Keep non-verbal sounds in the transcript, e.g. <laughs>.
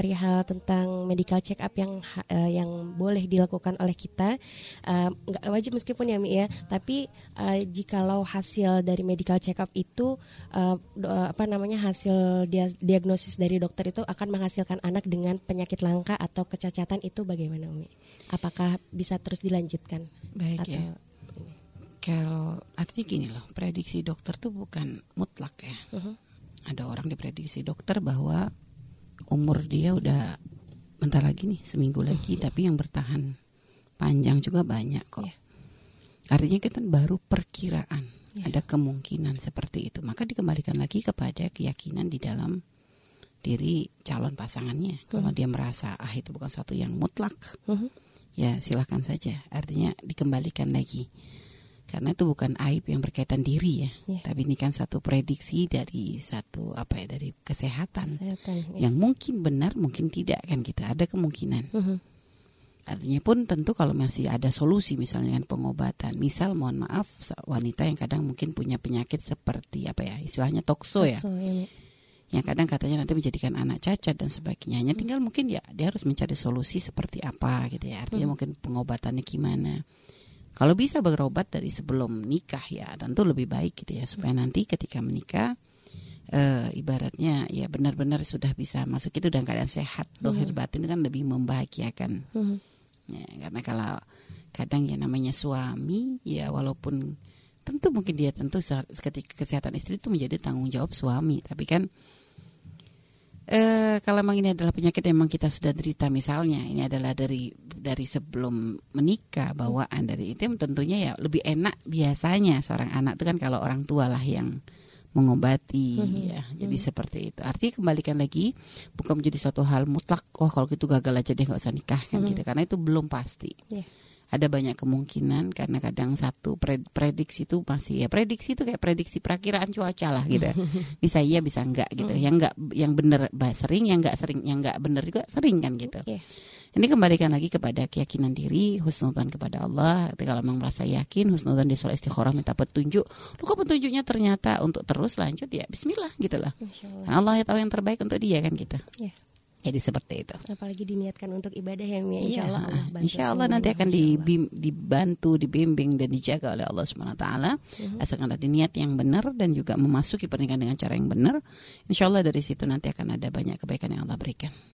perihal tentang medical check up yang uh, yang boleh dilakukan oleh kita uh, nggak wajib meskipun ya Mi ya tapi uh, jikalau hasil dari medical check up itu uh, do, apa namanya hasil dia, diagnosis dari dokter itu akan menghasilkan anak dengan penyakit langka atau kecacatan itu bagaimana Umi? Apakah bisa terus dilanjutkan? Baik atau, ya. Kalau artinya gini loh, prediksi dokter tuh bukan mutlak ya. Uh -huh. Ada orang diprediksi dokter bahwa umur dia udah bentar lagi nih seminggu lagi, -huh. tapi yang bertahan panjang juga banyak kok. Yeah. Artinya kita baru perkiraan yeah. ada kemungkinan seperti itu. Maka dikembalikan lagi kepada keyakinan di dalam diri calon pasangannya. -huh. Kalau dia merasa ah itu bukan satu yang mutlak, -huh. ya silahkan saja. Artinya dikembalikan lagi karena itu bukan aib yang berkaitan diri ya, yeah. tapi ini kan satu prediksi dari satu apa ya dari kesehatan, kesehatan yeah. yang mungkin benar mungkin tidak kan kita ada kemungkinan. Mm -hmm. Artinya pun tentu kalau masih ada solusi misalnya dengan pengobatan, misal mohon maaf wanita yang kadang mungkin punya penyakit seperti apa ya istilahnya tokso, ya. tokso ya, yang kadang katanya nanti menjadikan anak cacat dan sebagainya. Hanya tinggal mungkin ya dia harus mencari solusi seperti apa gitu ya. Artinya hmm. mungkin pengobatannya gimana. Kalau bisa berobat dari sebelum nikah ya tentu lebih baik gitu ya supaya nanti ketika menikah uh, ibaratnya ya benar-benar sudah bisa masuk itu dan keadaan sehat dohir hmm. batin kan lebih membahagiakan. Hmm. Ya, karena kalau kadang ya namanya suami ya walaupun tentu mungkin dia tentu ketika kesehatan istri itu menjadi tanggung jawab suami tapi kan Eh, kalau memang ini adalah penyakit yang memang kita sudah derita misalnya ini adalah dari dari sebelum menikah bawaan dari itu tentunya ya lebih enak biasanya seorang anak itu kan kalau orang tua lah yang mengobati hmm. ya jadi hmm. seperti itu artinya kembalikan lagi bukan menjadi suatu hal mutlak wah kalau gitu gagal aja deh nggak usah nikah kan hmm. gitu karena itu belum pasti yeah ada banyak kemungkinan karena kadang satu prediksi itu masih ya prediksi itu kayak prediksi perakiraan cuaca lah gitu <laughs> bisa iya bisa enggak gitu. Yang enggak yang benar sering yang enggak sering yang enggak benar juga sering kan gitu. Yeah. ini kembalikan lagi kepada keyakinan diri husnudzon kepada Allah. Kalau memang merasa yakin husnudzon di soal istikharah minta petunjuk. Lu kok petunjuknya ternyata untuk terus lanjut? Ya Bismillah gitu lah. Karena Allah yang tahu yang terbaik untuk dia kan gitu. Yeah. Jadi seperti itu. Apalagi diniatkan untuk ibadah ya Mia. Insya Allah Allah Insya Allah nanti akan dibim, dibantu, dibimbing dan dijaga oleh Allah Subhanahu Wa Taala. Uh-huh. Asalkan ada niat yang benar dan juga memasuki pernikahan dengan cara yang benar. Insya Allah dari situ nanti akan ada banyak kebaikan yang Allah berikan.